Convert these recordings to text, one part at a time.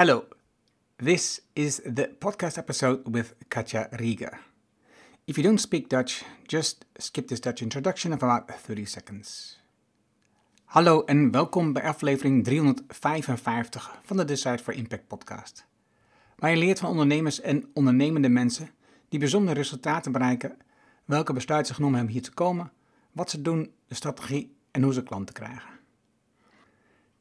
Hello, this is the podcast episode with Katja Rieger. If you don't speak Dutch, just skip this Dutch introduction of about 30 seconds. Hallo en welkom bij aflevering 355 van de Decide for Impact podcast. Waar je leert van ondernemers en ondernemende mensen die bijzondere resultaten bereiken, welke besluiten ze genomen hebben hier te komen, wat ze doen, de strategie en hoe ze klanten krijgen.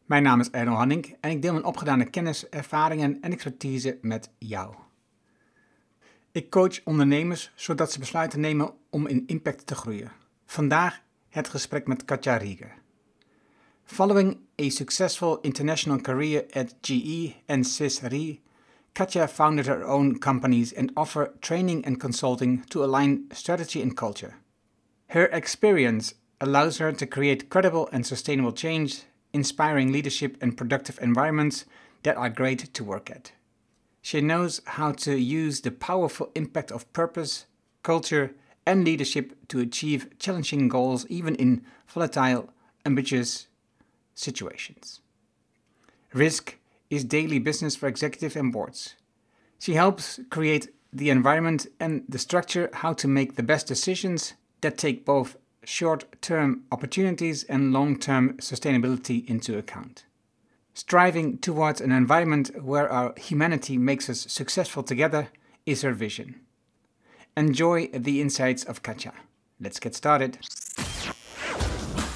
Mijn naam is Erno Hanning en ik deel mijn opgedane kennis, ervaringen en expertise met jou. Ik coach ondernemers zodat ze besluiten nemen om in impact te groeien. Vandaag het gesprek met Katja Rieger. Following a successful international career at GE and Swiss Katja founded her own companies and offer training and consulting to align strategy and culture. Her experience allows her to create credible and sustainable change inspiring leadership and productive environments that are great to work at. She knows how to use the powerful impact of purpose, culture, and leadership to achieve challenging goals even in volatile, ambitious situations. Risk is daily business for executives and boards. She helps create the environment and the structure how to make the best decisions that take both short term opportunities and long term sustainability into account. Striving towards an environment where our humanity makes us successful together is her vision. Enjoy the insights of Katja. Let's get started.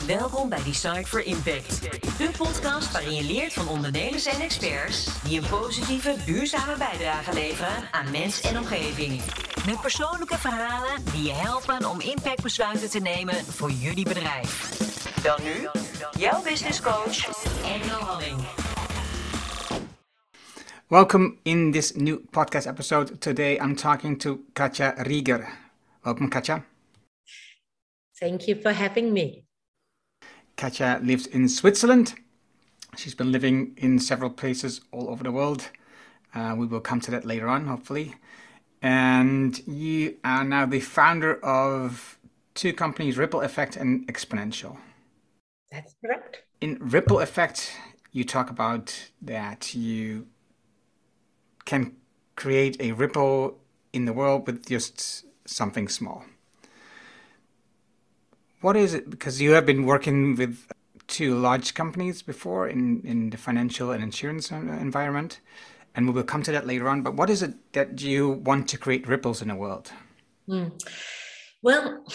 Welkom bij Design for Impact. De podcast waarin je leert van ondernemers en experts die een positieve, duurzame bijdrage leveren aan mens en omgeving. Met persoonlijke verhalen die je helpen om impactbesluiten te nemen voor jullie bedrijf. Dan nu, jouw business coach, Engel Halling. Welcome in this new podcast episode. Today I'm talking to Katja Rieger. Welcome, Katja. Thank you for having me. Katja lives in Switzerland. She's been living in several places all over the world. Uh, we will come to that later on, hopefully. And you are now the founder of two companies, Ripple Effect and Exponential. That's correct. In Ripple Effect, you talk about that you can create a ripple in the world with just something small. What is it? Because you have been working with two large companies before in, in the financial and insurance uh, environment, and we will come to that later on. But what is it that you want to create ripples in the world? Mm. Well,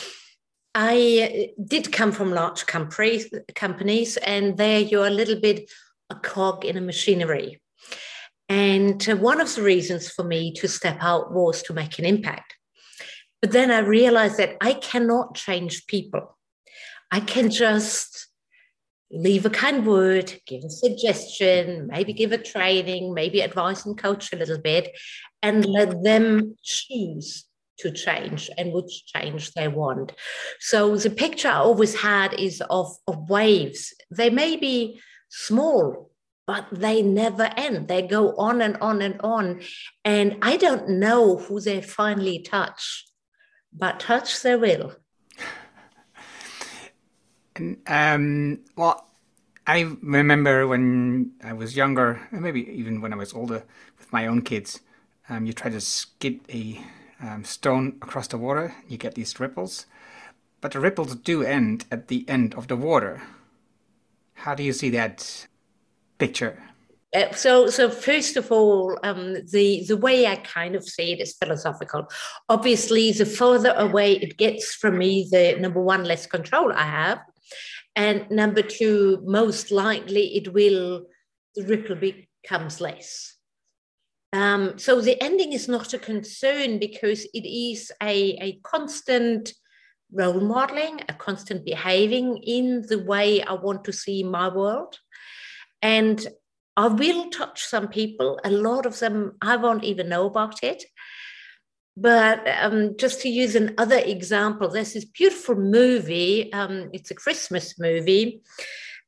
I uh, did come from large companies, companies, and there you're a little bit a cog in a machinery. And uh, one of the reasons for me to step out was to make an impact. But then I realized that I cannot change people. I can just leave a kind word, give a suggestion, maybe give a training, maybe advise and coach a little bit, and let them choose to change and which change they want. So the picture I always had is of, of waves. They may be small, but they never end. They go on and on and on. And I don't know who they finally touch, but touch they will. Um, well, I remember when I was younger, maybe even when I was older, with my own kids, um, you try to skid a um, stone across the water, you get these ripples, but the ripples do end at the end of the water. How do you see that picture? Uh, so, so first of all, um, the the way I kind of see it is philosophical. Obviously, the further away it gets from me, the number one less control I have, and number two, most likely it will, the ripple becomes less. Um, so the ending is not a concern because it is a, a constant role modeling, a constant behaving in the way I want to see my world. And I will touch some people, a lot of them I won't even know about it. But um, just to use another example, there's this beautiful movie, um, it's a Christmas movie.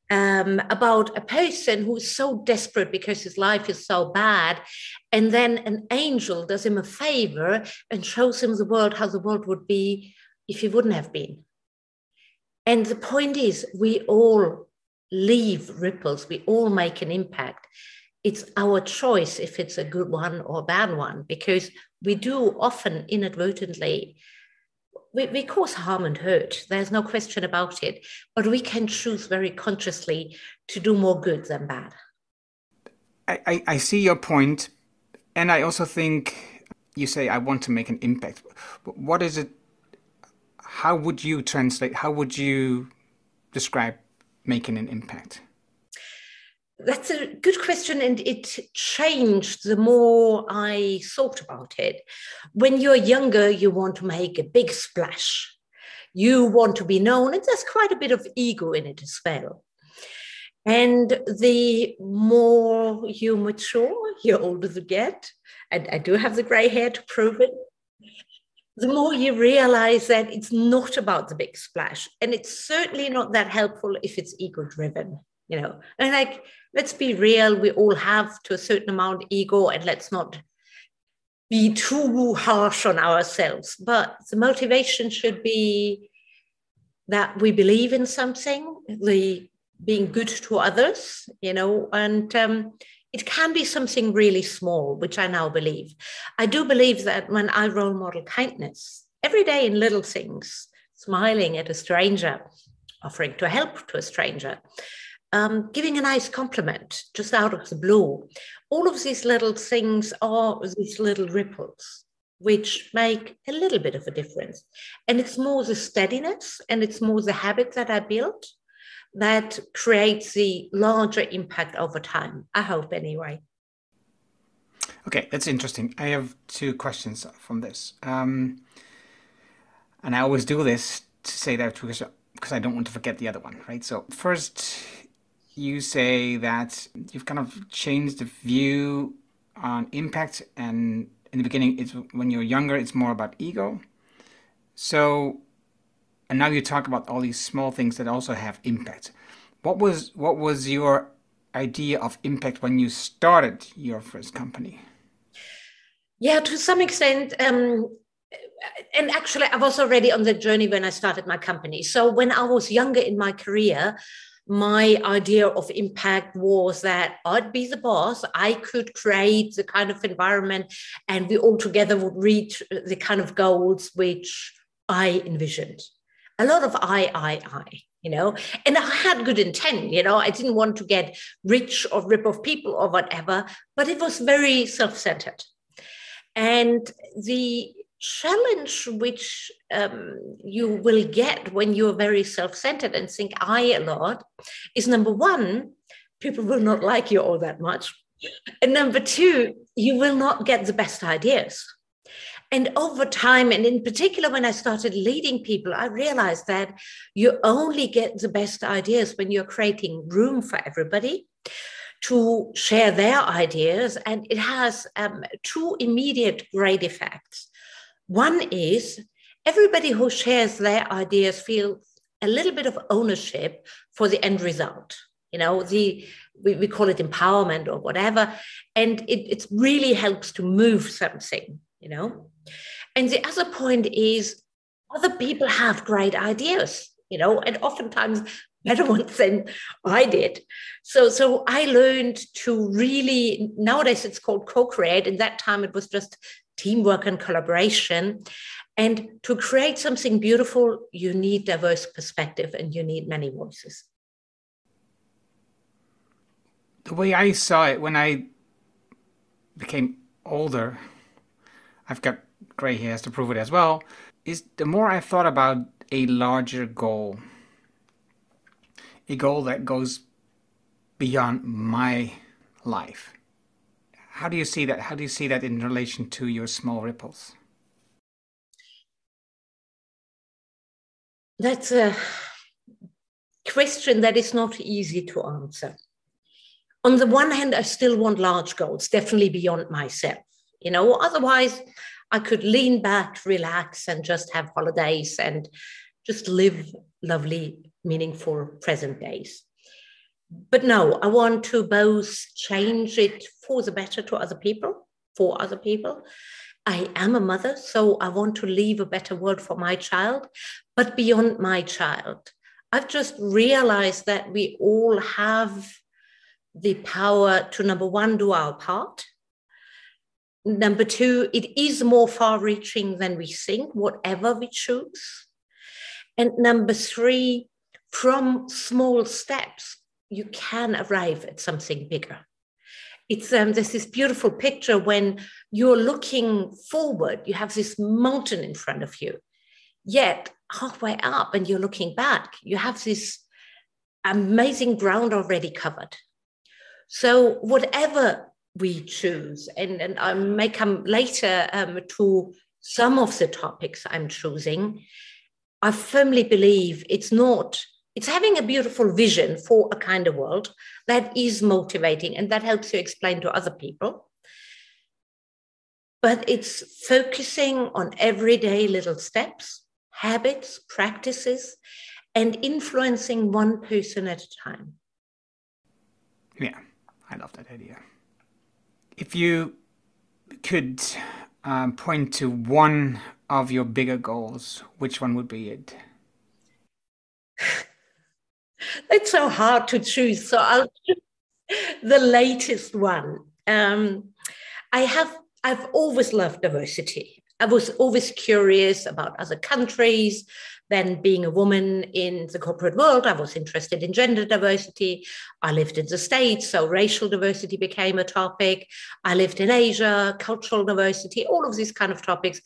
Um, about a person who's so desperate because his life is so bad. And then an angel does him a favor and shows him the world, how the world would be if he wouldn't have been. And the point is, we all leave ripples, we all make an impact. it's our choice if it's a good one or a bad one, because we do often inadvertently we, we cause harm and hurt. There's no question about it. But we can choose very consciously to do more good than bad. I, I, I see your point, and I also think you say I want to make an impact. What is it? How would you translate? How would you describe making an impact? That's a good question, and it changed the more I thought about it. When you're younger, you want to make a big splash. You want to be known, and there's quite a bit of ego in it as well. And the more you mature, the older you get, and I do have the gray hair to prove it, the more you realize that it's not about the big splash. And it's certainly not that helpful if it's ego driven, you know. And like, let's be real, we all have to a certain amount ego, and let's not be too harsh on ourselves. But the motivation should be that we believe in something, the being good to others, you know, and um, it can be something really small, which I now believe. I do believe that when I role model kindness every day in little things, smiling at a stranger, offering to help to a stranger, um, giving a nice compliment just out of the blue, all of these little things are these little ripples which make a little bit of a difference. And it's more the steadiness and it's more the habit that I built that creates the larger impact over time. I hope, anyway. Okay, that's interesting. I have two questions from this. Um, and I always do this to say that because, because I don't want to forget the other one, right? So, first, you say that you've kind of changed the view on impact, and in the beginning, it's when you're younger, it's more about ego. So, and now you talk about all these small things that also have impact. What was what was your idea of impact when you started your first company? Yeah, to some extent, um, and actually, I was already on the journey when I started my company. So when I was younger in my career, my idea of impact was that I'd be the boss. I could create the kind of environment, and we all together would reach the kind of goals which I envisioned a lot of I, I, I, you know, and I had good intent, you know, I didn't want to get rich or rip off people or whatever, but it was very self centered. And the challenge which um, you will get when you're very self centered and think I a lot is number one, people will not like you all that much. And number two, you will not get the best ideas and over time, and in particular, when I started leading people, I realized that you only get the best ideas when you're creating room for everybody to share their ideas. And it has um, two immediate great effects. One is everybody who shares their ideas feels a little bit of ownership for the end result. You know, the we, we call it empowerment or whatever. And it, it really helps to move something, you know. And the other point is other people have great ideas, you know, and oftentimes better ones than I did. So so I learned to really nowadays it's called co-create. In that time it was just teamwork and collaboration. And to create something beautiful, you need diverse perspective and you need many voices. The way I saw it when I became older, I've got gray hairs to prove it as well, is the more I thought about a larger goal, a goal that goes beyond my life. How do you see that? How do you see that in relation to your small ripples? That's a question that is not easy to answer. On the one hand, I still want large goals, definitely beyond myself. You know, otherwise, I could lean back, relax, and just have holidays and just live lovely, meaningful present days. But no, I want to both change it for the better to other people, for other people. I am a mother, so I want to leave a better world for my child, but beyond my child. I've just realized that we all have the power to number one, do our part. Number two, it is more far reaching than we think, whatever we choose. And number three, from small steps, you can arrive at something bigger. It's um, there's this beautiful picture when you're looking forward, you have this mountain in front of you, yet halfway up and you're looking back, you have this amazing ground already covered. So whatever we choose, and, and I may come later um, to some of the topics I'm choosing, I firmly believe it's not, it's having a beautiful vision for a kind of world that is motivating and that helps you explain to other people. But it's focusing on everyday little steps, habits, practices, and influencing one person at a time. Yeah, I love that idea. If you could um, point to one of your bigger goals, which one would be it? it's so hard to choose. So I'll the latest one. Um, I have I've always loved diversity. I was always curious about other countries, then, being a woman in the corporate world, I was interested in gender diversity. I lived in the States, so racial diversity became a topic. I lived in Asia, cultural diversity, all of these kind of topics.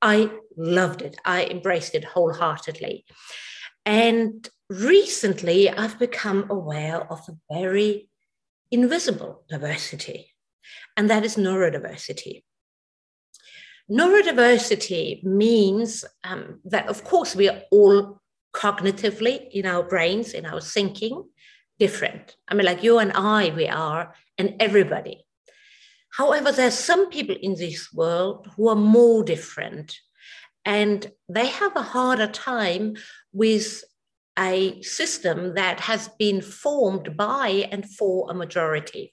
I loved it. I embraced it wholeheartedly. And recently, I've become aware of a very invisible diversity, and that is neurodiversity. Neurodiversity means um, that, of course, we are all cognitively in our brains, in our thinking, different. I mean, like you and I, we are, and everybody. However, there are some people in this world who are more different, and they have a harder time with a system that has been formed by and for a majority.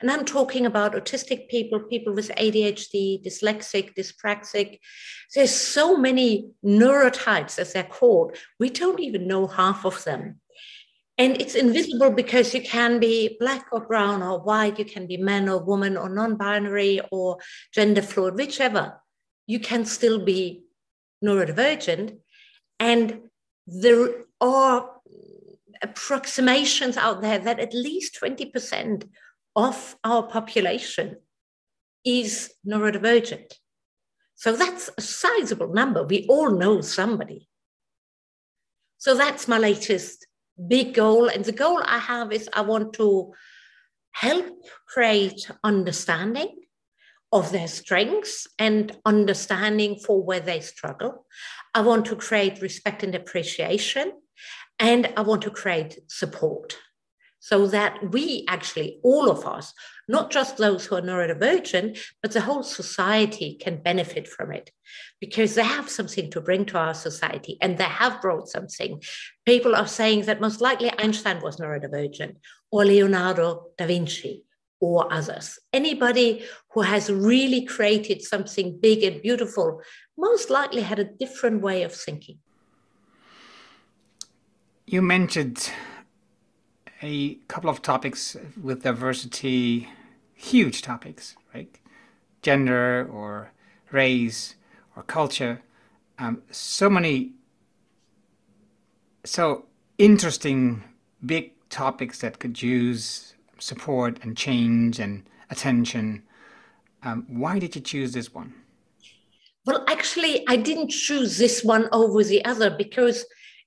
And I'm talking about autistic people, people with ADHD, dyslexic, dyspraxic. There's so many neurotypes, as they're called. We don't even know half of them. And it's invisible because you can be black or brown or white, you can be man or woman or non binary or gender fluid, whichever. You can still be neurodivergent. And there are approximations out there that at least 20% of our population is neurodivergent. So that's a sizable number. We all know somebody. So that's my latest big goal. And the goal I have is I want to help create understanding of their strengths and understanding for where they struggle. I want to create respect and appreciation. And I want to create support so that we actually, all of us, not just those who are neurodivergent, but the whole society can benefit from it because they have something to bring to our society and they have brought something. People are saying that most likely Einstein was neurodivergent or Leonardo da Vinci or others. Anybody who has really created something big and beautiful most likely had a different way of thinking. You mentioned a couple of topics with diversity, huge topics, right? Gender or race or culture. Um, so many, so interesting, big topics that could use support and change and attention. Um, why did you choose this one? Well, actually, I didn't choose this one over the other because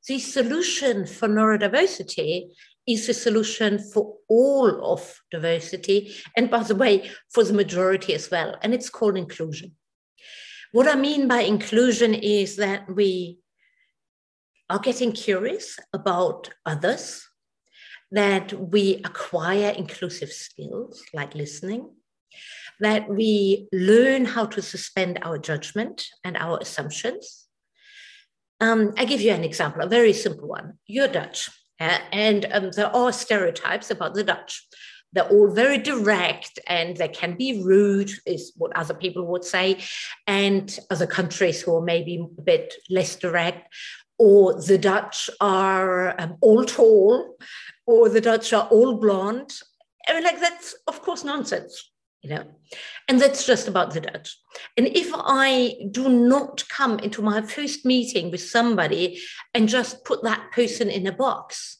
the solution for neurodiversity is a solution for all of diversity, and by the way, for the majority as well. And it's called inclusion. What I mean by inclusion is that we are getting curious about others, that we acquire inclusive skills like listening, that we learn how to suspend our judgment and our assumptions. Um, I give you an example, a very simple one. You're Dutch. Uh, and um, there are stereotypes about the Dutch. They're all very direct and they can be rude, is what other people would say. And other countries who are maybe a bit less direct, or the Dutch are um, all tall, or the Dutch are all blonde. I mean, like that's of course nonsense, you know, and that's just about the Dutch. And if I do not come into my first meeting with somebody and just put that person in a box,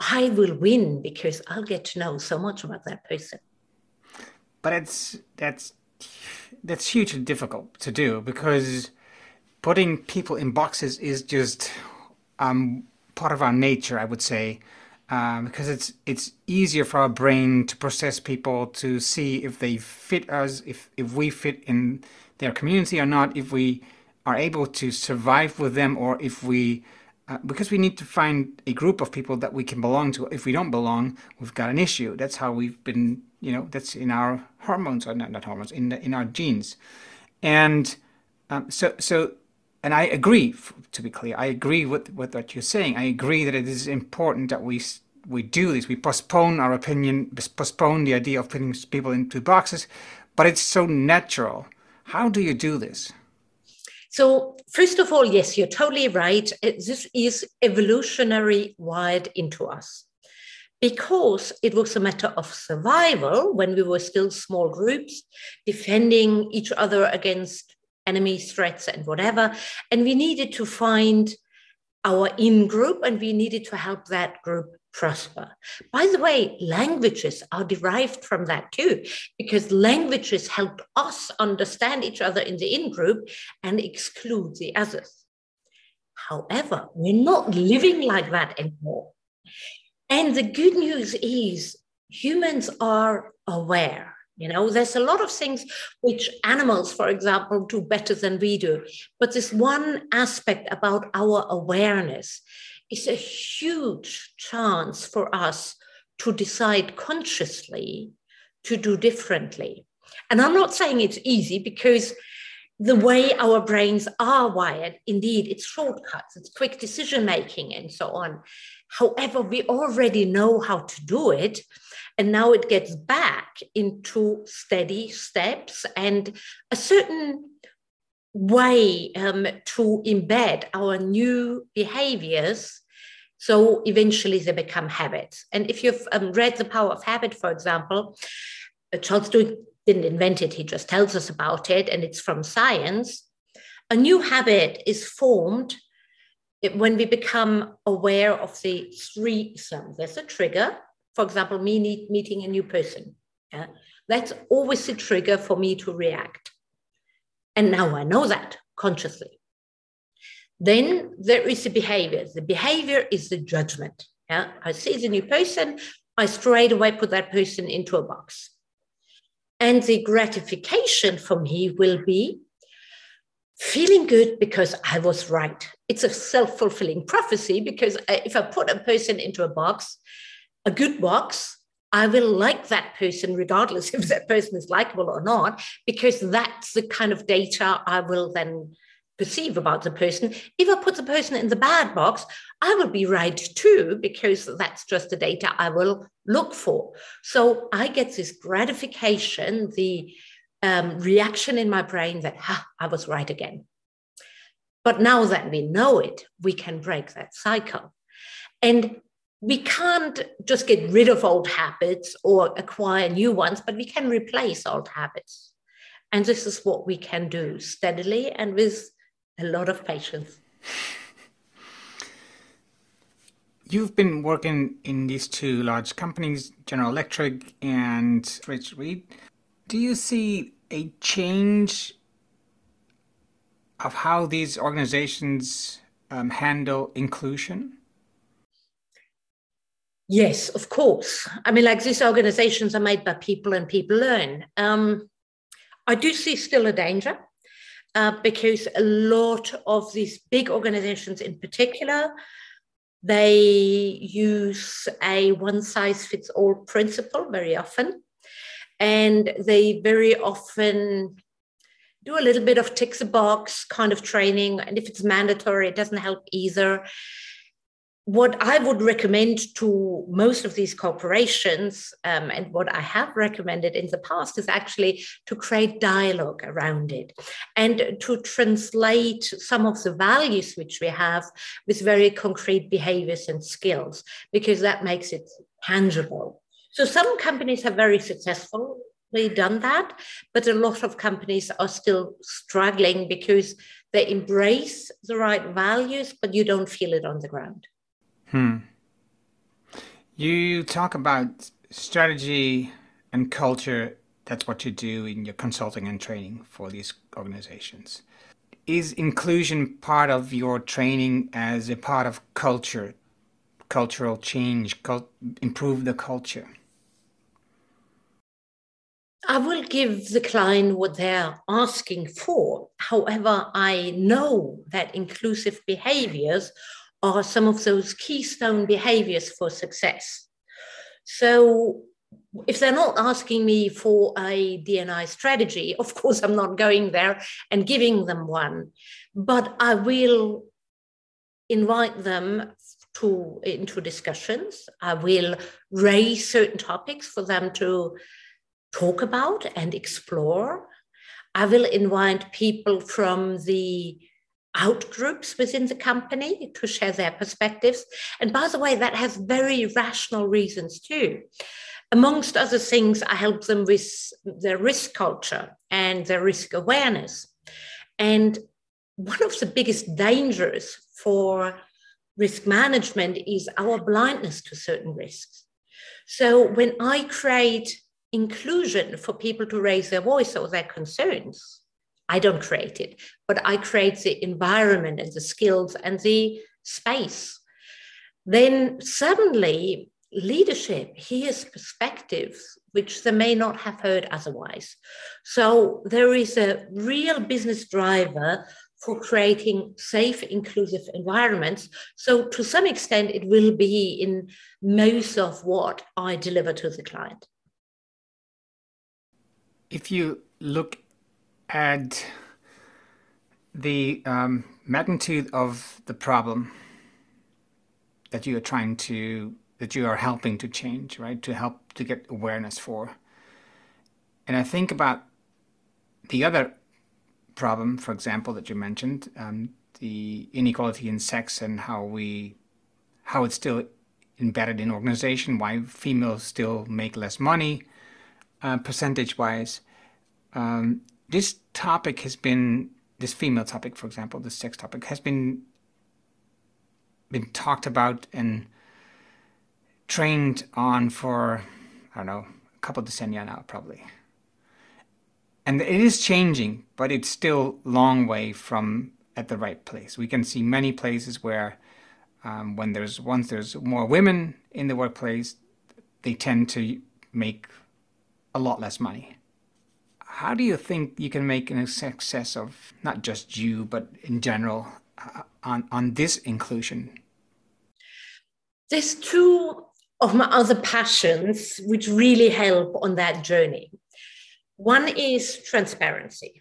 I will win because I'll get to know so much about that person. But it's that's that's hugely difficult to do because putting people in boxes is just um, part of our nature, I would say, um, because it's it's easier for our brain to process people to see if they fit us, if if we fit in their community or not, if we are able to survive with them, or if we uh, because we need to find a group of people that we can belong to. If we don't belong, we've got an issue. That's how we've been, you know, that's in our hormones or not, not hormones, in the, in our genes, and um, so so and I agree, to be clear, I agree with, with what you're saying. I agree that it is important that we we do this. We postpone our opinion, postpone the idea of putting people into boxes, but it's so natural. How do you do this? So, first of all, yes, you're totally right. This is evolutionary wired into us because it was a matter of survival when we were still small groups defending each other against enemies, threats, and whatever. And we needed to find our in group and we needed to help that group prosper. By the way, languages are derived from that too, because languages help us understand each other in the in group and exclude the others. However, we're not living like that anymore. And the good news is humans are aware you know, there's a lot of things which animals, for example, do better than we do. But this one aspect about our awareness is a huge chance for us to decide consciously to do differently. And I'm not saying it's easy because the way our brains are wired, indeed, it's shortcuts, it's quick decision making, and so on. However, we already know how to do it. And now it gets back into steady steps and a certain way um, to embed our new behaviors. So eventually they become habits. And if you've um, read The Power of Habit, for example, uh, Charles Duhigg didn't invent it, he just tells us about it, and it's from science. A new habit is formed when we become aware of the three sums. There's a trigger, for example, me need, meeting a new person. Yeah? That's always a trigger for me to react. And now I know that consciously. Then there is the behavior. The behavior is the judgment. Yeah? I see the new person, I straight away put that person into a box. And the gratification for me will be feeling good because I was right. It's a self fulfilling prophecy because if I put a person into a box, a good box, I will like that person regardless if that person is likable or not, because that's the kind of data I will then perceive about the person. If I put the person in the bad box, I will be right too, because that's just the data I will look for. So I get this gratification, the um, reaction in my brain that, ha, I was right again. But now that we know it, we can break that cycle. And we can't just get rid of old habits or acquire new ones, but we can replace old habits. And this is what we can do steadily and with a lot of patience. You've been working in these two large companies, General Electric and Swiss Re. Do you see a change of how these organizations um, handle inclusion? Yes, of course. I mean, like these organizations are made by people and people learn. Um, I do see still a danger uh, because a lot of these big organizations in particular, they use a one size fits all principle very often. And they very often do a little bit of ticks a box kind of training. And if it's mandatory, it doesn't help either what I would recommend to most of these corporations, um, and what I have recommended in the past, is actually to create dialogue around it and to translate some of the values which we have with very concrete behaviors and skills, because that makes it tangible. So some companies have very successfully done that, but a lot of companies are still struggling because they embrace the right values, but you don't feel it on the ground. Hmm. You talk about strategy and culture. That's what you do in your consulting and training for these organizations. Is inclusion part of your training as a part of culture, cultural change, cult, improve the culture? I will give the client what they're asking for. However, I know that inclusive behaviors are some of those keystone behaviors for success. So, if they're not asking me for a D&I strategy, of course, I'm not going there and giving them one, but I will invite them to into discussions. I will raise certain topics for them to talk about and explore. I will invite people from the out groups within the company to share their perspectives. And by the way, that has very rational reasons too. Amongst other things, I help them with their risk culture and their risk awareness. And one of the biggest dangers for risk management is our blindness to certain risks. So when I create inclusion for people to raise their voice or their concerns. I don't create it, but I create the environment and the skills and the space. Then suddenly, leadership hears perspectives which they may not have heard otherwise. So there is a real business driver for creating safe, inclusive environments. So to some extent, it will be in most of what I deliver to the client if you look at the um, magnitude of the problem that you are trying to that you are helping to change right? To help to get awareness for. And i think about the other problem for example that you mentioned um, the inequality in sex and how we how it's still embedded in organization why females still make less money uh, percentage wise, um, this topic has been this female topic, for example, this sex topic has been been talked about and trained on for I don't know a couple of decennia now, probably. And it is changing, but it's still long way from at the right place. We can see many places where um, when there's once there's more women in the workplace, they tend to make a lot less money. How do you think you can make a success of not just you, but in general uh, on, on this inclusion? There's two of my other passions which really help on that journey. One is transparency.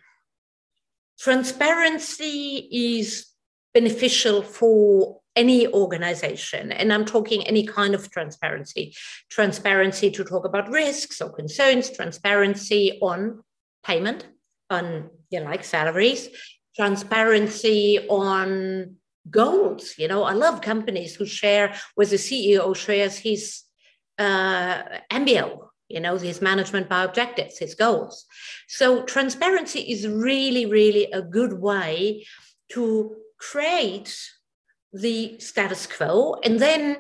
Transparency is beneficial for any organization, and I'm talking any kind of transparency transparency to talk about risks or concerns, transparency on payment, on you know, like salaries, transparency on goals. You know, I love companies who share where the CEO shares his uh, MBO, you know, his management by objectives, his goals. So transparency is really, really a good way to create the status quo. And then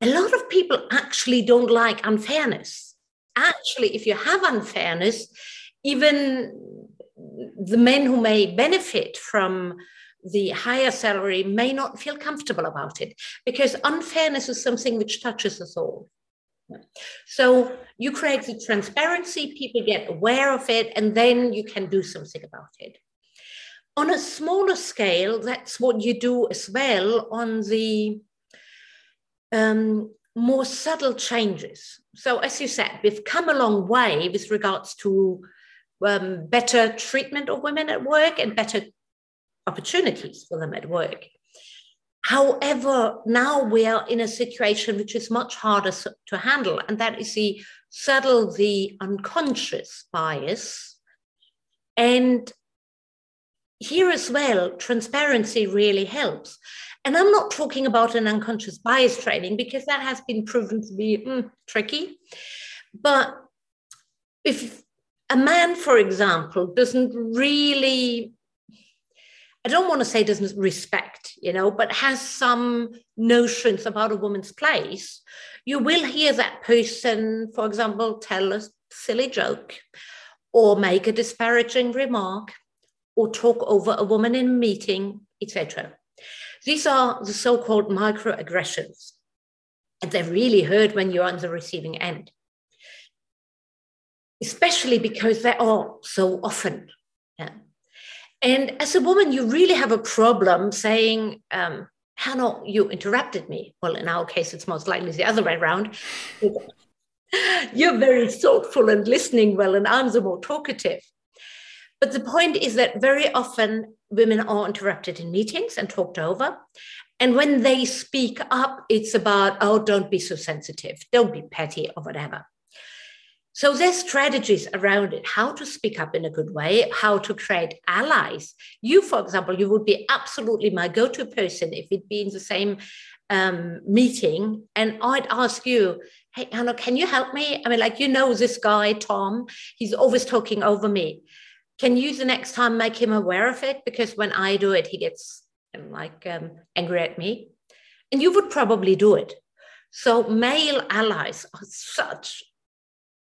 a lot of people actually don't like unfairness. Actually, if you have unfairness, even the men who may benefit from the higher salary may not feel comfortable about it because unfairness is something which touches us all. So you create the transparency, people get aware of it, and then you can do something about it. On a smaller scale, that's what you do as well on the um, more subtle changes. So, as you said, we've come a long way with regards to um, better treatment of women at work and better opportunities for them at work. However, now we are in a situation which is much harder to handle, and that is the subtle, the unconscious bias. And here as well, transparency really helps. And I'm not talking about an unconscious bias training because that has been proven to be mm, tricky. But if a man, for example, doesn't really, I don't want to say doesn't respect, you know, but has some notions about a woman's place, you will hear that person, for example, tell a silly joke or make a disparaging remark or talk over a woman in a meeting, etc. These are the so called microaggressions. And they're really hurt when you're on the receiving end, especially because they are so often. Yeah. And as a woman, you really have a problem saying, um, Hannah, you interrupted me. Well, in our case, it's most likely the other way around. You're very thoughtful and listening well, and I'm the more talkative. But the point is that very often women are interrupted in meetings and talked over. And when they speak up, it's about, oh, don't be so sensitive, don't be petty or whatever. So there's strategies around it, how to speak up in a good way, how to create allies. You, for example, you would be absolutely my go-to person if it'd be in the same um, meeting. And I'd ask you, hey, Hannah, can you help me? I mean, like, you know, this guy, Tom, he's always talking over me can you the next time make him aware of it? Because when I do it, he gets um, like um, angry at me. And you would probably do it. So male allies are such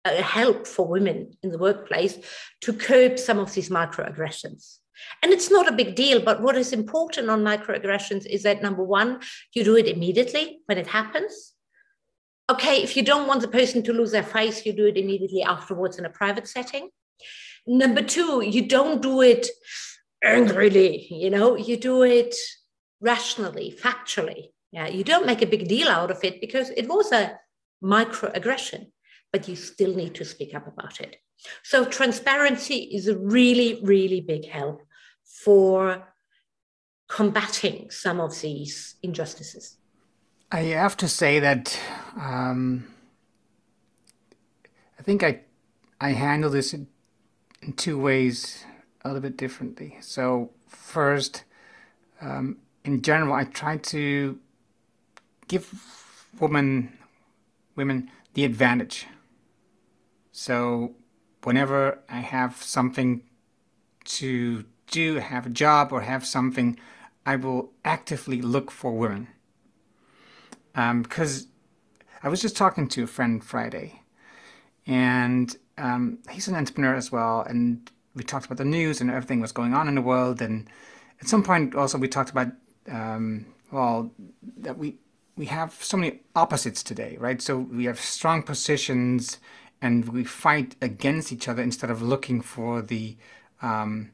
help for women in the workplace to curb some of these microaggressions. And it's not a big deal, but what is important on microaggressions is that number one, you do it immediately when it happens. Okay, if you don't want the person to lose their face, you do it immediately afterwards in a private setting. Number two, you don't do it angrily, you know, you do it rationally, factually. Yeah, you don't make a big deal out of it because it was a microaggression, but you still need to speak up about it. So transparency is a really, really big help for combating some of these injustices. I have to say that um, I think I I handle this in two ways a little bit differently. So, first, um, in general, I try to give women women the advantage. So, whenever I have something to do, have a job, or have something, I will actively look for women. Because um, I was just talking to a friend Friday, and um, he's an entrepreneur as well, and we talked about the news and everything was going on in the world. And at some point, also we talked about um, well that we we have so many opposites today, right? So we have strong positions, and we fight against each other instead of looking for the um,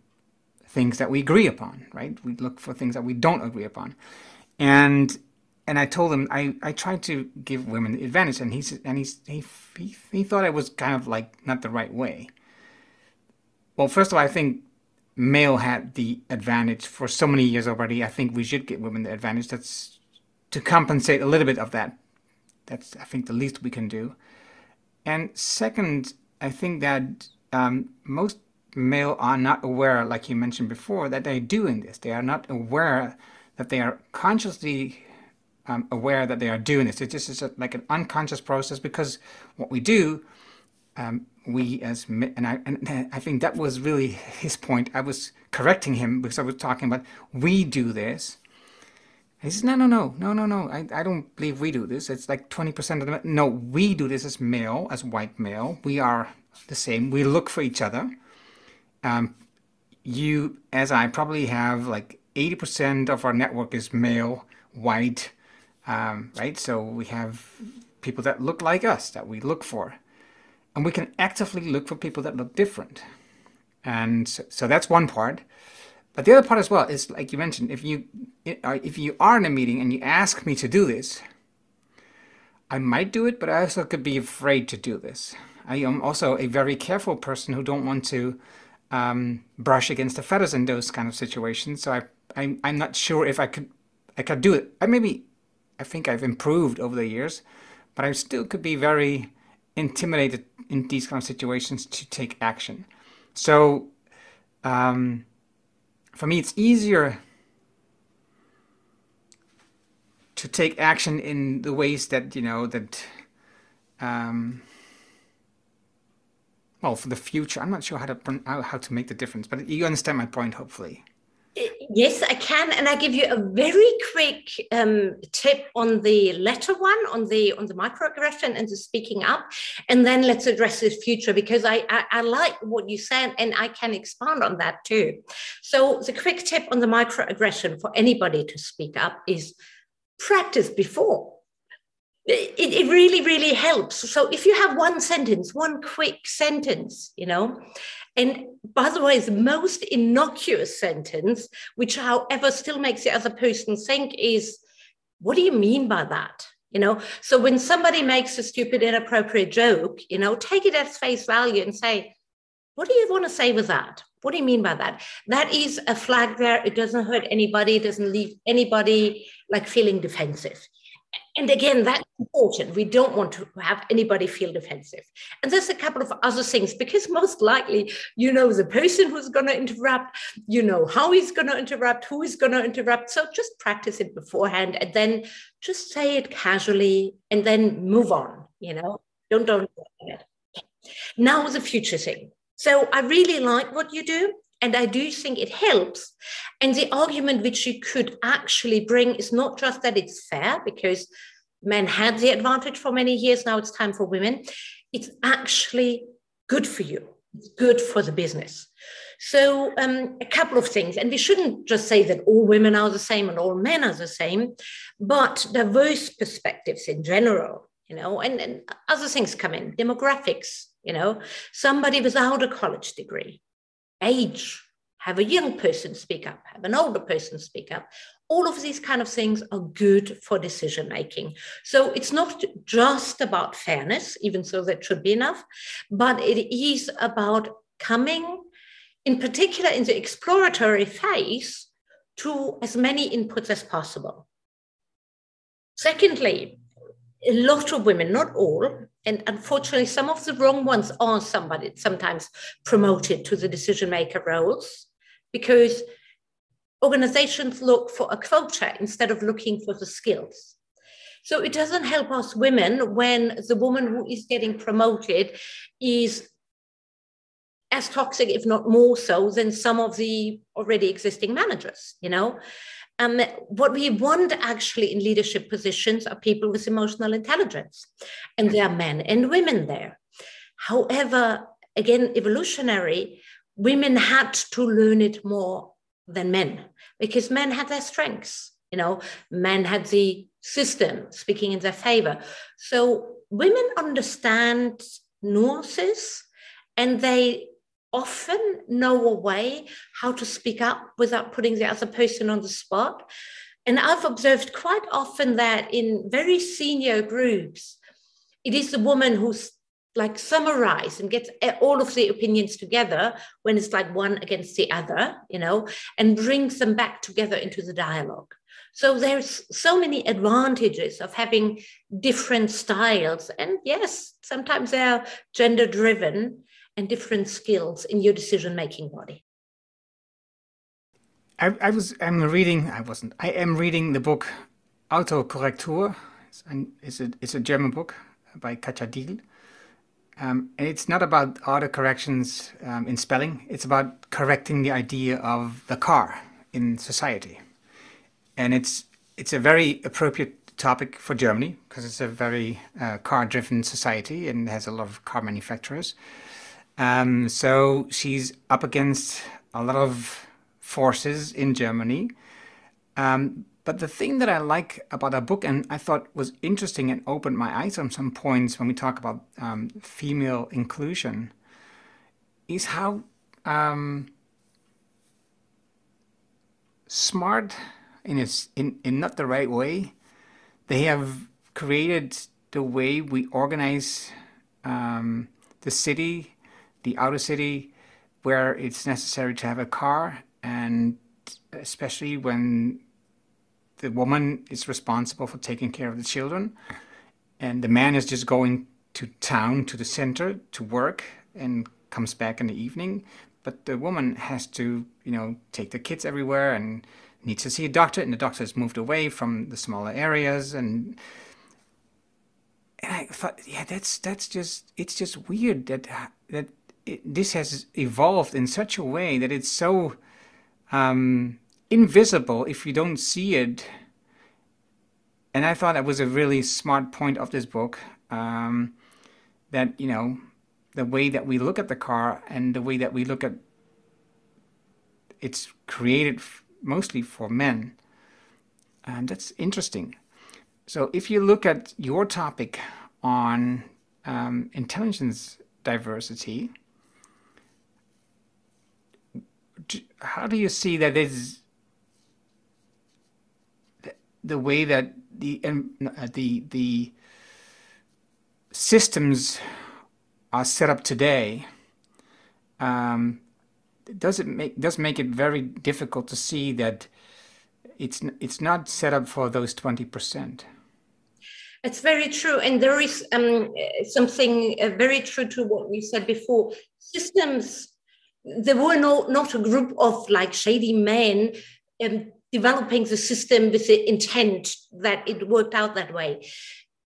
things that we agree upon, right? We look for things that we don't agree upon, and and I told him I, I tried to give women the advantage, and he's and he's he, he he thought it was kind of like not the right way. Well, first of all, I think male had the advantage for so many years already. I think we should give women the advantage. That's to compensate a little bit of that. That's I think the least we can do. And second, I think that um, most male are not aware, like you mentioned before, that they're doing this. They are not aware that they are consciously um, aware that they are doing this. It just is like an unconscious process because what we do, um, we as and I and I think that was really his point. I was correcting him because I was talking about we do this. He says, no, no, no, no, no, no. I, I don't believe we do this. It's like 20% of the No, we do this as male, as white male. We are the same. We look for each other. Um, you, as I, probably have like 80% of our network is male, white, um, right? So we have people that look like us that we look for, and we can actively look for people that look different. And so, so that's one part. But the other part as well is, like you mentioned, if you if you are in a meeting and you ask me to do this, I might do it, but I also could be afraid to do this. I am also a very careful person who don't want to um, brush against the feathers in those kind of situations. So I, I I'm not sure if I could I could do it. I maybe I think I've improved over the years, but I still could be very intimidated in these kind of situations to take action. So um, for me, it's easier to take action in the ways that you know that um, well for the future. I'm not sure how to how to make the difference but you understand my point hopefully Yes, I can, and I give you a very quick um, tip on the latter one, on the on the microaggression and the speaking up, and then let's address the future because I, I, I like what you said, and I can expand on that too. So the quick tip on the microaggression for anybody to speak up is practice before. It, it really, really helps. So if you have one sentence, one quick sentence, you know, and by the way, the most innocuous sentence, which, however, still makes the other person think, is what do you mean by that? You know, so when somebody makes a stupid, inappropriate joke, you know, take it at face value and say, what do you want to say with that? What do you mean by that? That is a flag there. It doesn't hurt anybody, it doesn't leave anybody like feeling defensive and again, that's important. We don't want to have anybody feel defensive. And there's a couple of other things because most likely you know the person who's going to interrupt, you know how he's going to interrupt, who is going to interrupt. So just practice it beforehand and then just say it casually and then move on. You know, don't don't. Now the future thing. So I really like what you do. And I do think it helps. And the argument which you could actually bring is not just that it's fair, because men had the advantage for many years, now it's time for women. It's actually good for you, it's good for the business. So, um, a couple of things, and we shouldn't just say that all women are the same and all men are the same, but diverse perspectives in general, you know, and, and other things come in, demographics, you know, somebody without a college degree, age, have a young person speak up, have an older person speak up. All of these kind of things are good for decision making. So it's not just about fairness, even though that should be enough, but it is about coming, in particular in the exploratory phase, to as many inputs as possible. Secondly, a lot of women, not all, and unfortunately, some of the wrong ones are somebody sometimes promoted to the decision maker roles because organizations look for a culture instead of looking for the skills. So it doesn't help us women when the woman who is getting promoted is as toxic, if not more so, than some of the already existing managers, you know? Um, what we want actually in leadership positions are people with emotional intelligence, and there are men and women there. However, again, evolutionary, women had to learn it more than men because men had their strengths. You know, men had the system speaking in their favor. So women understand nuances and they often know a way how to speak up without putting the other person on the spot. And I've observed quite often that in very senior groups, it is the woman who's like summarize and gets all of the opinions together when it's like one against the other, you know, and brings them back together into the dialogue. So there's so many advantages of having different styles. And yes, sometimes they're gender driven, and different skills in your decision making body. I, I was I'm reading I wasn't I am reading the book Autokorrektur. It's, it's a it's a German book by Katja Diehl. Um, and it's not about auto corrections um, in spelling. It's about correcting the idea of the car in society, and it's it's a very appropriate topic for Germany because it's a very uh, car-driven society and has a lot of car manufacturers. Um, so she's up against a lot of forces in Germany. Um, but the thing that I like about her book, and I thought was interesting and opened my eyes on some points when we talk about um, female inclusion, is how um, smart, in, a, in, in not the right way, they have created the way we organize um, the city the outer city where it's necessary to have a car, and especially when the woman is responsible for taking care of the children, and the man is just going to town, to the center, to work, and comes back in the evening. But the woman has to, you know, take the kids everywhere and needs to see a doctor, and the doctor has moved away from the smaller areas, and and I thought, yeah, that's that's just it's just weird that that it, this has evolved in such a way that it's so um, invisible if you don't see it. And I thought that was a really smart point of this book. Um, that you know, the way that we look at the car and the way that we look at it's created mostly for men, and that's interesting. So if you look at your topic on um, intelligence diversity, how do you see that is the way that the uh, the the systems are set up today? Um, does it make does make it very difficult to see that it's it's not set up for those twenty percent. It's very true, and there is um, something uh, very true to what we said before. Systems there were no not a group of like shady men um, developing the system with the intent that it worked out that way.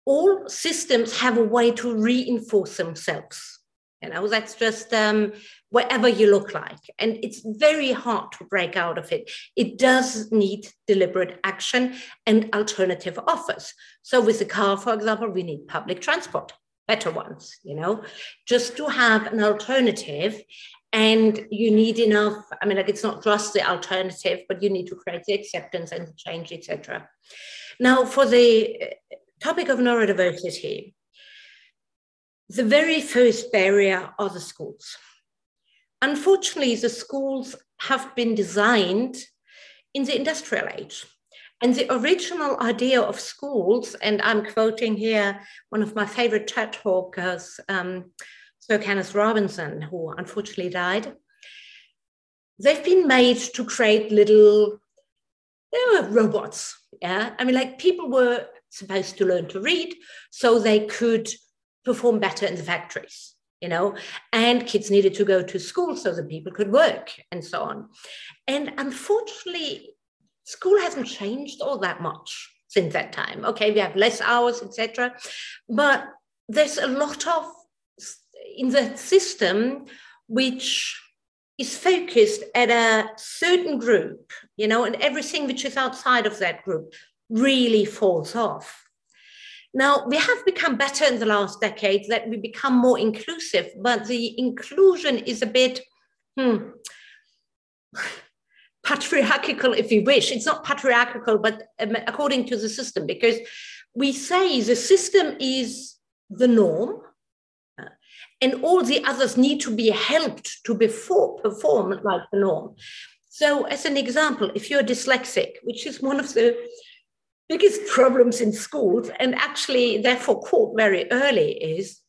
All systems have a way to reinforce themselves. You know, that's just um, wherever you look like. And it's very hard to break out of it. It does need deliberate action and alternative offers. So, with the car, for example, we need public transport, better ones, you know, just to have an alternative and you need enough i mean like it's not just the alternative but you need to create the acceptance and change etc now for the uh, topic of neurodiversity the very first barrier are the schools. Unfortunately the schools have been designed in the industrial age. And the original idea of schools and i'm quoting here one of my favorite ted talkers um, Sir Kenneth Robinson, who unfortunately died, they've been made to create little they were robots. Yeah. I mean, like people were supposed to learn to read so they could perform better in the factories, you know, and kids needed to go to school so that people could work and so on. And unfortunately, school hasn't changed all that much since that time. Okay, we have less hours, etc. But there's a lot of in the system which is focused at a certain group, you know, and everything which is outside of that group really falls off. Now, we have become better in the last decade that we become more inclusive, but the inclusion is a bit hmm, patriarchal, if you wish. It's not patriarchal, but um, according to the system, because we say the system is the norm, and all the others need to be helped to before perform like the norm. So, as an example, if you're dyslexic, which is one of the biggest problems in schools, and actually therefore caught very early, is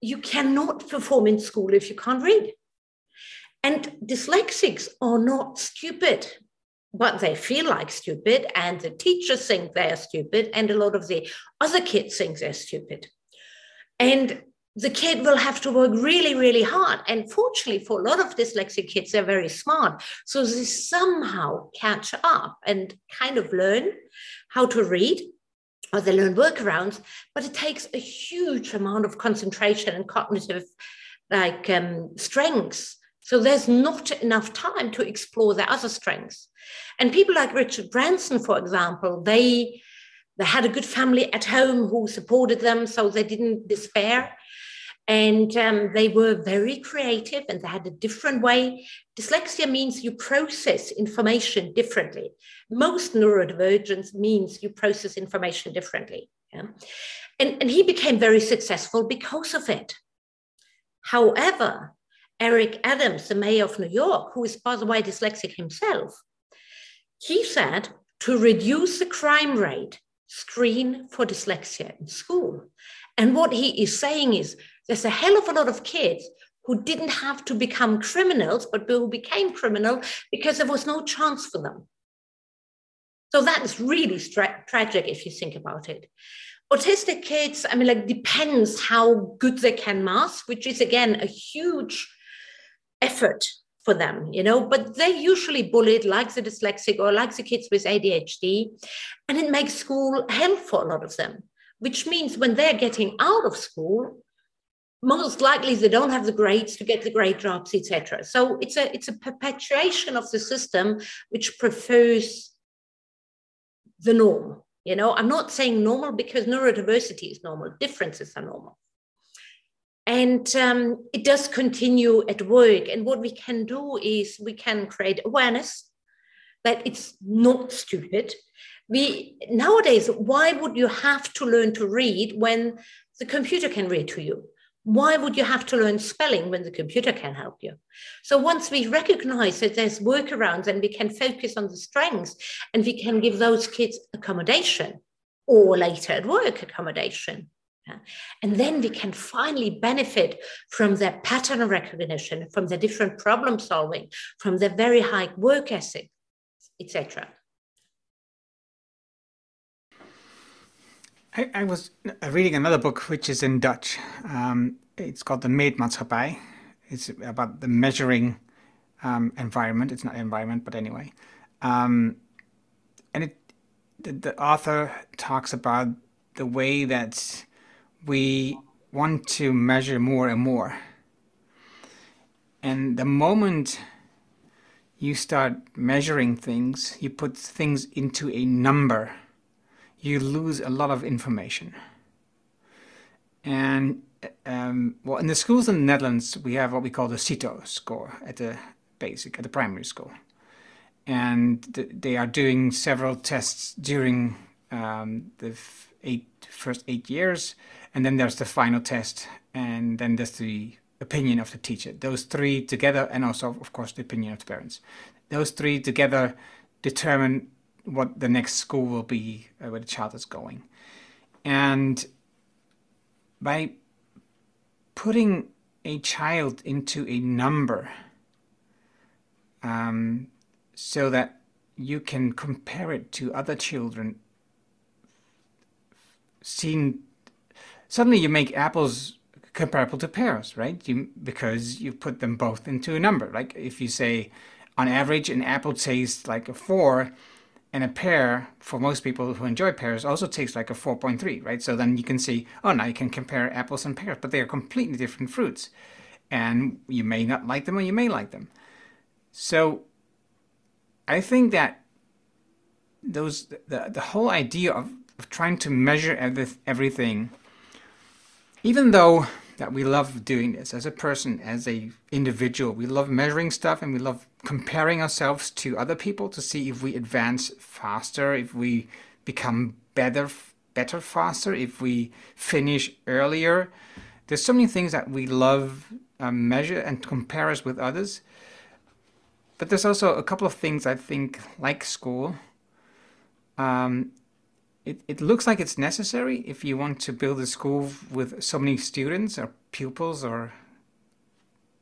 you cannot perform in school if you can't read. And dyslexics are not stupid, but they feel like stupid, and the teachers think they're stupid, and a lot of the other kids think they're stupid. And the kid will have to work really, really hard. And fortunately, for a lot of dyslexic kids, they're very smart. So they somehow catch up and kind of learn how to read or they learn workarounds, but it takes a huge amount of concentration and cognitive like um, strengths. So there's not enough time to explore their other strengths. And people like Richard Branson, for example, they they had a good family at home who supported them, so they didn't despair. And um, they were very creative and they had a different way. Dyslexia means you process information differently. Most neurodivergence means you process information differently. Yeah? And, and he became very successful because of it. However, Eric Adams, the mayor of New York, who is, by the way, dyslexic himself, he said to reduce the crime rate, screen for dyslexia in school. And what he is saying is there's a hell of a lot of kids who didn't have to become criminals, but who became criminal because there was no chance for them. So that is really tragic if you think about it. Autistic kids, I mean, like, depends how good they can mask, which is again a huge effort for them, you know, but they're usually bullied like the dyslexic or like the kids with ADHD. And it makes school hell for a lot of them, which means when they're getting out of school, most likely they don't have the grades to get the great jobs, etc. So it's a it's a perpetuation of the system which prefers the norm. You know, I'm not saying normal because neurodiversity is normal, differences are normal. And um, it does continue at work. And what we can do is we can create awareness that it's not stupid. We nowadays, why would you have to learn to read when the computer can read to you? Why would you have to learn spelling when the computer can help you? So once we recognize that there's workarounds and we can focus on the strengths and we can give those kids accommodation or later at work accommodation. And then we can finally benefit from their pattern recognition, from their different problem solving, from their very high work ethic, etc. I, I, was reading another book which is in Dutch. Um, it's called The Meetmaatschappij. It's about the measuring um, environment. It's not environment, but anyway. Um, and it, the, the, author talks about the way that we want to measure more and more. And the moment you start measuring things, you put things into a number you lose a lot of information. And um, well, in the schools in the Netherlands, we have what we call the CITO score at the basic, at the primary school. And th they are doing several tests during um, the eight, first eight years. And then there's the final test. And then there's the opinion of the teacher. Those three together, and also, of course, the opinion of the parents. Those three together determine what the next school will be uh, where the child is going. And by putting a child into a number um, so that you can compare it to other children, seen suddenly you make apples comparable to pears, right? You, because you put them both into a number. Like if you say, on average, an apple tastes like a four, and a pear, for most people who enjoy pears, also tastes like a 4.3, right? So then you can see, oh, now you can compare apples and pears, but they are completely different fruits. And you may not like them or you may like them. So I think that those the, the whole idea of, of trying to measure every, everything, even though that we love doing this as a person, as a individual. We love measuring stuff and we love comparing ourselves to other people to see if we advance faster, if we become better, better faster, if we finish earlier. There's so many things that we love um, measure and compare us with others. But there's also a couple of things I think, like school, um, it, it looks like it's necessary if you want to build a school with so many students or pupils or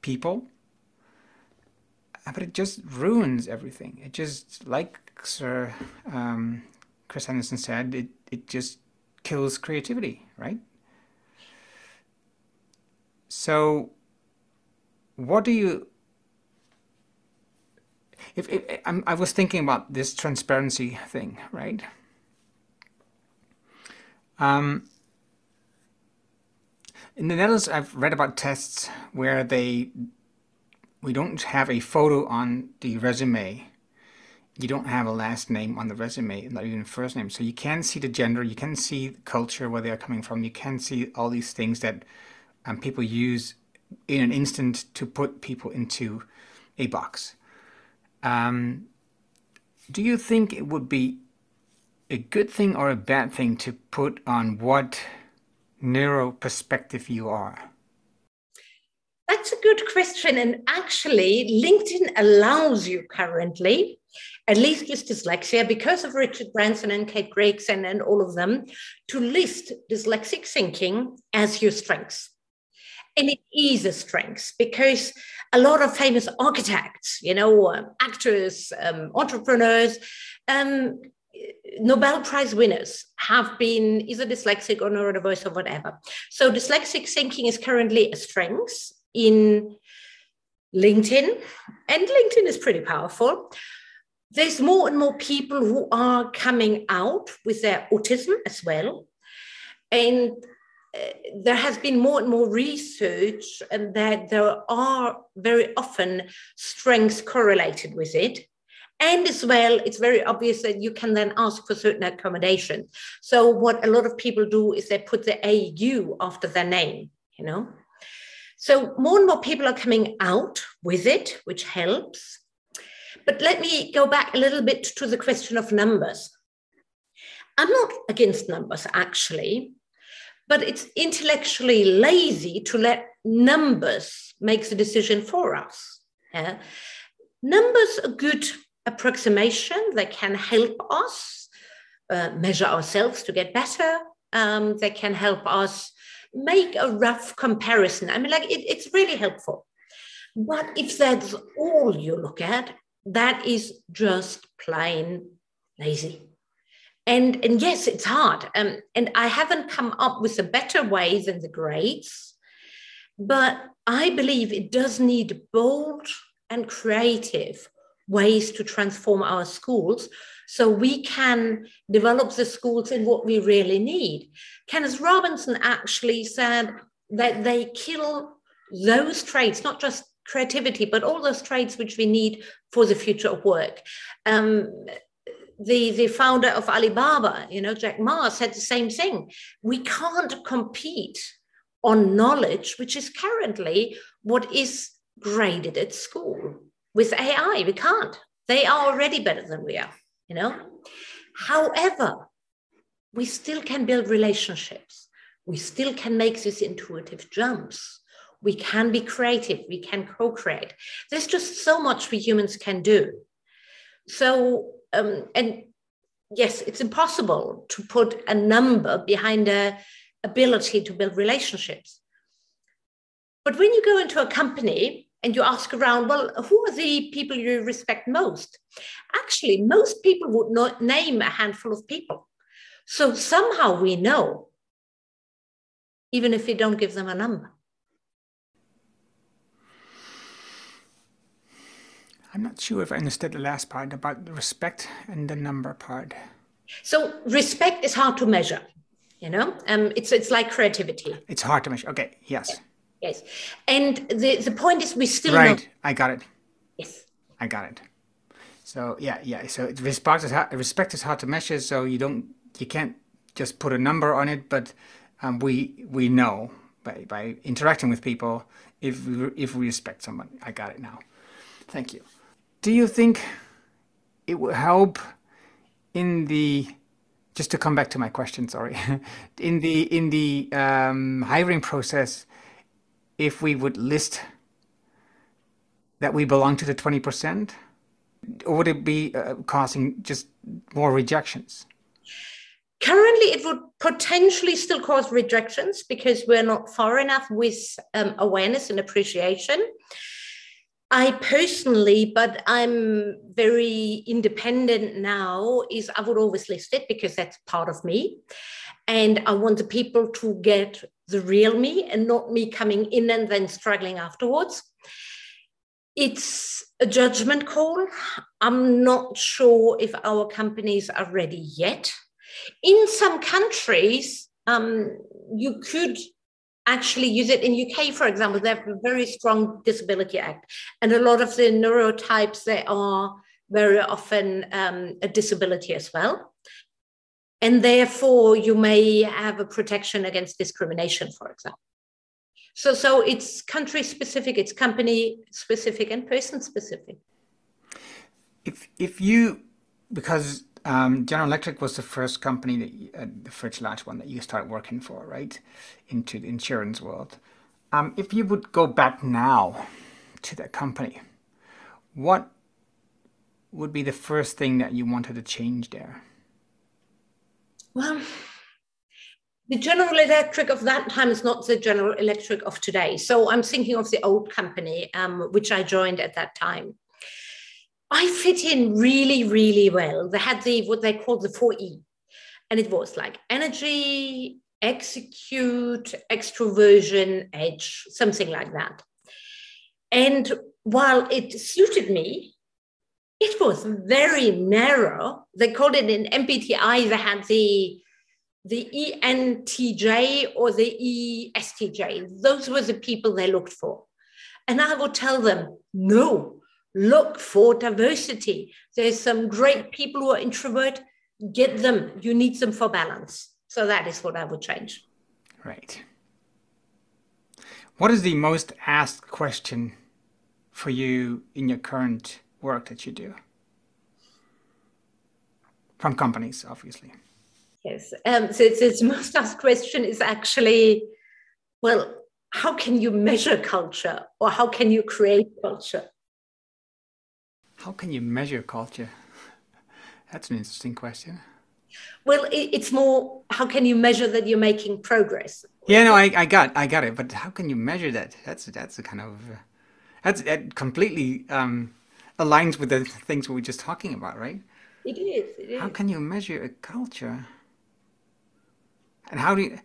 people. Uh, but it just ruins everything. It just, like Sir um, Chris Henderson said, it, it just kills creativity, right? So, what do you if, if i was thinking about this transparency thing, right? Um, in the Netherlands, I've read about tests where they we don't have a photo on the resume. You don't have a last name on the resume, not even first name. So you can see the gender, you can see culture, where they are coming from. You can see all these things that um, people use in an instant to put people into a box. Um, do you think it would be a good thing or a bad thing to put on what neuro perspective you are? That's a good question. And actually, LinkedIn allows you currently, at least with dyslexia, because of Richard Branson and Kate Griggs and all of them, to list dyslexic thinking as your strengths. And it is a strength because a lot of famous architects, you know, um, actors, um, entrepreneurs, um, Nobel Prize winners have been either dyslexic or neurodiverse or whatever. So dyslexic thinking is currently a strength in LinkedIn, and LinkedIn is pretty powerful. There's more and more people who are coming out with their autism as well. And uh, there has been more and more research and that there are very often strengths correlated with it and as well it's very obvious that you can then ask for certain accommodations so what a lot of people do is they put the au after their name you know so more and more people are coming out with it which helps but let me go back a little bit to the question of numbers i'm not against numbers actually but it's intellectually lazy to let numbers make the decision for us. Yeah? Numbers are good approximation. They can help us uh, measure ourselves to get better. Um, they can help us make a rough comparison. I mean, like it, it's really helpful. But if that's all you look at, that is just plain lazy and and yes it's hard um, and i haven't come up with a better way than the grades but i believe it does need bold and creative ways to transform our schools so we can develop the schools in what we really need kenneth robinson actually said that they kill those traits not just creativity but all those traits which we need for the future of work um, the, the founder of Alibaba, you know, Jack Ma, said the same thing. We can't compete on knowledge, which is currently what is graded at school. With AI, we can't. They are already better than we are, you know. However, we still can build relationships. We still can make these intuitive jumps. We can be creative. We can co create. There's just so much we humans can do. So um, and yes, it's impossible to put a number behind a ability to build relationships. But when you go into a company and you ask around, well, who are the people you respect most? Actually, most people would not name a handful of people. So somehow we know, even if we don't give them a number. I'm not sure if I understood the last part about the respect and the number part. So respect is hard to measure. You know, um, it's it's like creativity. It's hard to measure. Okay. Yes. Yes, and the the point is we still right. Know- I got it. Yes. I got it. So yeah, yeah. So respect is hard, respect is hard to measure. So you don't you can't just put a number on it, but um, we we know by by interacting with people if we, if we respect someone. I got it now. Thank you do you think it would help in the just to come back to my question sorry in the in the um, hiring process if we would list that we belong to the 20% or would it be uh, causing just more rejections currently it would potentially still cause rejections because we're not far enough with um, awareness and appreciation I personally, but I'm very independent now, is I would always list it because that's part of me. And I want the people to get the real me and not me coming in and then struggling afterwards. It's a judgment call. I'm not sure if our companies are ready yet. In some countries, um, you could actually use it in UK, for example. They have a very strong disability act, and a lot of the neurotypes they are very often um, a disability as well. And therefore, you may have a protection against discrimination, for example. So, so it's country specific, it's company specific, and person specific. If if you because um, General Electric was the first company, that, uh, the first large one that you started working for, right, into the insurance world. Um, if you would go back now to that company, what would be the first thing that you wanted to change there? Well, the General Electric of that time is not the General Electric of today. So I'm thinking of the old company, um, which I joined at that time. I fit in really, really well. They had the what they called the 4E. And it was like energy, execute, extroversion, edge, something like that. And while it suited me, it was very narrow. They called it in MBTI, they had the the ENTJ or the ESTJ. Those were the people they looked for. And I would tell them, no, look for diversity. There's some great people who are introvert, get them. You need them for balance. So that is what I would change. Right. What is the most asked question for you in your current work that you do? From companies, obviously. Yes. Um, so it's, it's most asked question is actually, well, how can you measure culture or how can you create culture? How can you measure culture? That's an interesting question. Well, it, it's more how can you measure that you're making progress? Yeah, no, I, I got I got it. But how can you measure that? That's that's a kind of uh, that's that completely um, aligns with the things we were just talking about, right? It is. It is. How can you measure a culture? And how do you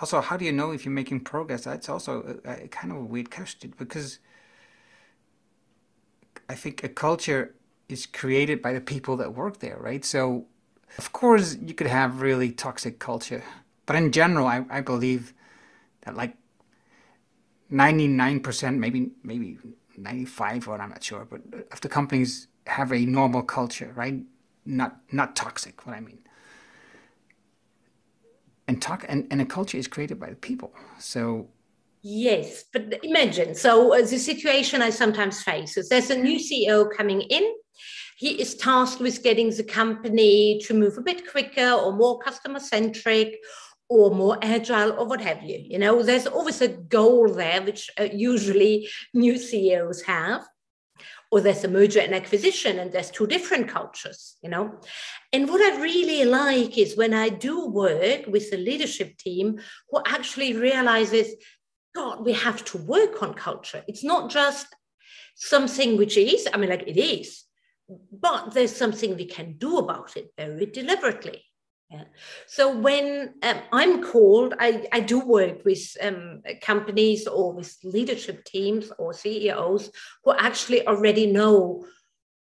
also how do you know if you're making progress? That's also a, a kind of a weird question because I think a culture is created by the people that work there, right? So, of course, you could have really toxic culture, but in general, I, I believe that like 99%, maybe maybe 95, or I'm not sure, but of the companies have a normal culture, right? Not not toxic. What I mean. And talk and, and a culture is created by the people. So Yes, but imagine so uh, the situation I sometimes face is there's a new CEO coming in. He is tasked with getting the company to move a bit quicker or more customer centric or more agile or what have you. You know, there's always a goal there, which uh, usually new CEOs have. Or there's a merger and acquisition, and there's two different cultures, you know. And what I really like is when I do work with the leadership team who actually realizes God, we have to work on culture. It's not just something which is, I mean, like it is, but there's something we can do about it very deliberately. Yeah. So when um, I'm called, I, I do work with um, companies or with leadership teams or CEOs who actually already know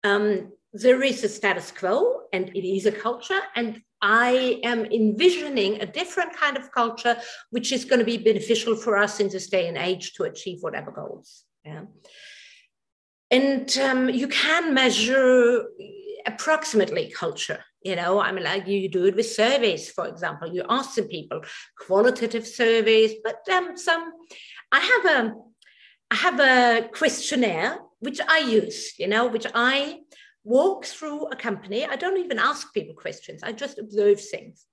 um, there is a status quo and it is a culture, and I am envisioning a different kind of culture, which is going to be beneficial for us in this day and age to achieve whatever goals. Yeah. And um, you can measure approximately culture. You know, I mean, like you do it with surveys, for example. You ask some people qualitative surveys, but um, some. I have a, I have a questionnaire which I use. You know, which I walk through a company. I don't even ask people questions. I just observe things.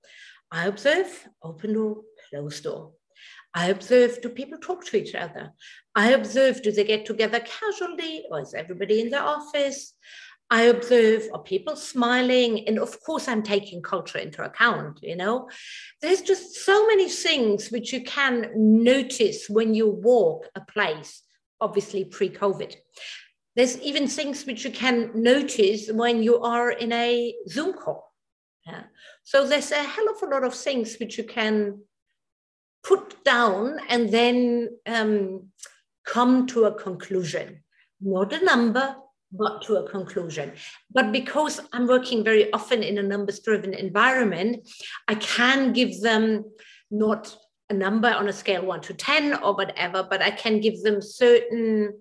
I observe open door, closed door. I observe do people talk to each other? I observe do they get together casually or is everybody in the office? I observe are people smiling? And of course, I'm taking culture into account. You know, there's just so many things which you can notice when you walk a place, obviously pre COVID. There's even things which you can notice when you are in a Zoom call. Yeah. So there's a hell of a lot of things which you can put down and then um, come to a conclusion. Not a number, but to a conclusion. But because I'm working very often in a numbers driven environment, I can give them not a number on a scale one to 10 or whatever, but I can give them certain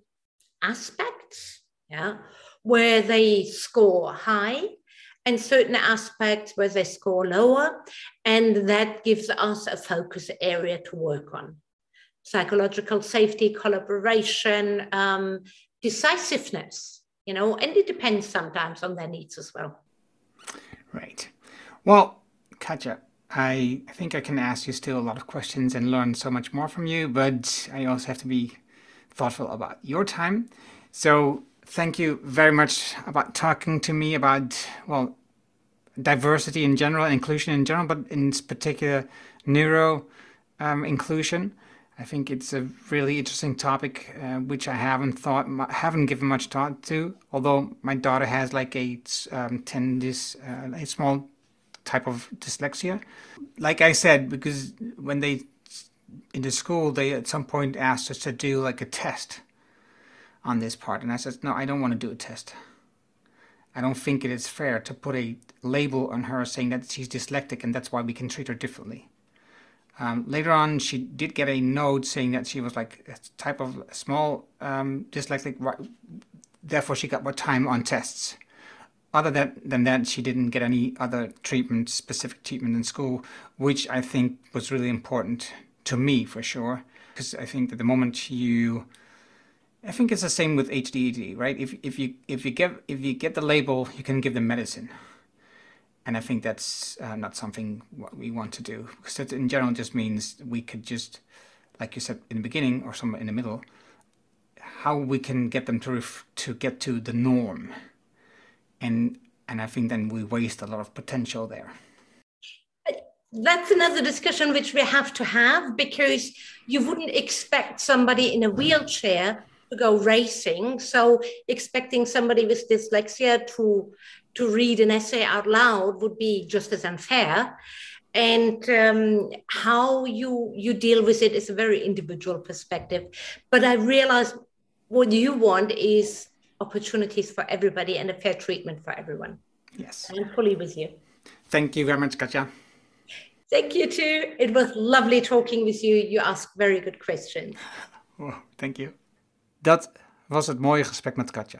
aspects, yeah, where they score high and certain aspects where they score lower. And that gives us a focus area to work on. Psychological safety, collaboration, um, decisiveness, you know, and it depends sometimes on their needs as well. Right. Well, Katja, I think I can ask you still a lot of questions and learn so much more from you, but I also have to be thoughtful about your time. So thank you very much about talking to me about well diversity in general, inclusion in general, but in particular neuro um, inclusion. I think it's a really interesting topic, uh, which I haven't thought, haven't given much thought to. Although my daughter has like a um, tendis, uh, a small type of dyslexia. Like I said, because when they in the school, they at some point asked us to do like a test on this part. And I said, no, I don't want to do a test. I don't think it is fair to put a label on her saying that she's dyslexic and that's why we can treat her differently. Um, later on, she did get a note saying that she was like a type of small um, dyslexic, therefore, she got more time on tests. Other than, than that, she didn't get any other treatment, specific treatment in school, which I think was really important to me for sure. Because I think that the moment you I think it's the same with ADHD, right? If if you if you get if you get the label, you can give them medicine, and I think that's uh, not something what we want to do because that in general just means we could just, like you said in the beginning or somewhere in the middle, how we can get them to to get to the norm, and and I think then we waste a lot of potential there. That's another discussion which we have to have because you wouldn't expect somebody in a wheelchair to go racing. So expecting somebody with dyslexia to to read an essay out loud would be just as unfair. And um, how you you deal with it is a very individual perspective. But I realize what you want is opportunities for everybody and a fair treatment for everyone. Yes. I'm fully with you. Thank you very much, Katja. Thank you too. It was lovely talking with you. You asked very good questions. Oh, thank you. Dat was het mooie gesprek met Katja.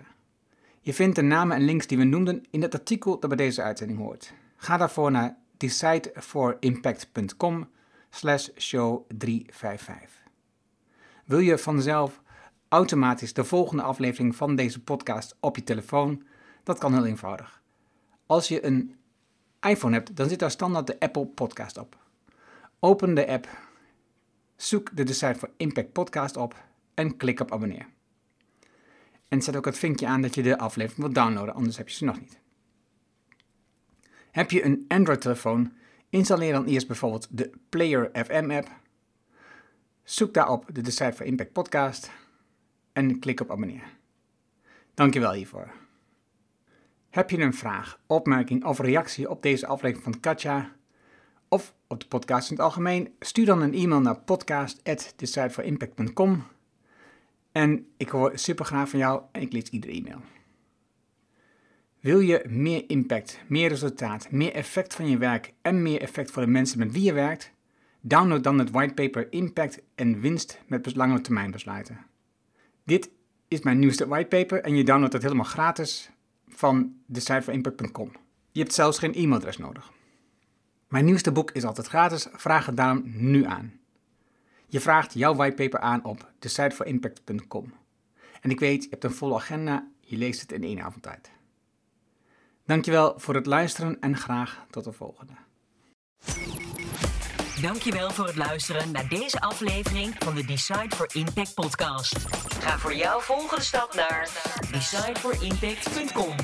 Je vindt de namen en links die we noemden in het artikel dat bij deze uitzending hoort. Ga daarvoor naar decideforimpact.com slash show 355. Wil je vanzelf automatisch de volgende aflevering van deze podcast op je telefoon? Dat kan heel eenvoudig. Als je een iPhone hebt, dan zit daar standaard de Apple Podcast op. Open de app, zoek de Decide for Impact podcast op en klik op abonneer. En zet ook het vinkje aan dat je de aflevering wilt downloaden, anders heb je ze nog niet. Heb je een Android-telefoon? Installeer dan eerst bijvoorbeeld de Player FM app. Zoek daarop de for Impact podcast en klik op abonneer. Dankjewel hiervoor. Heb je een vraag, opmerking of reactie op deze aflevering van Katja of op de podcast in het algemeen? Stuur dan een e-mail naar podcast@decideforimpact.com en ik hoor super graag van jou en ik lees iedere e-mail. Wil je meer impact, meer resultaat, meer effect van je werk en meer effect voor de mensen met wie je werkt? Download dan het whitepaper Impact en winst met lange termijn besluiten. Dit is mijn nieuwste whitepaper en je downloadt het helemaal gratis van decideforimpact.com. Je hebt zelfs geen e-mailadres nodig. Mijn nieuwste boek is altijd gratis, vraag het daarom nu aan. Je vraagt jouw whitepaper aan op decideforimpact.com. En ik weet, je hebt een volle agenda, je leest het in één avond tijd. Dankjewel voor het luisteren en graag tot de volgende. Dankjewel voor het luisteren naar deze aflevering van de Decide for Impact podcast. Ga voor jouw volgende stap naar decideforimpact.com.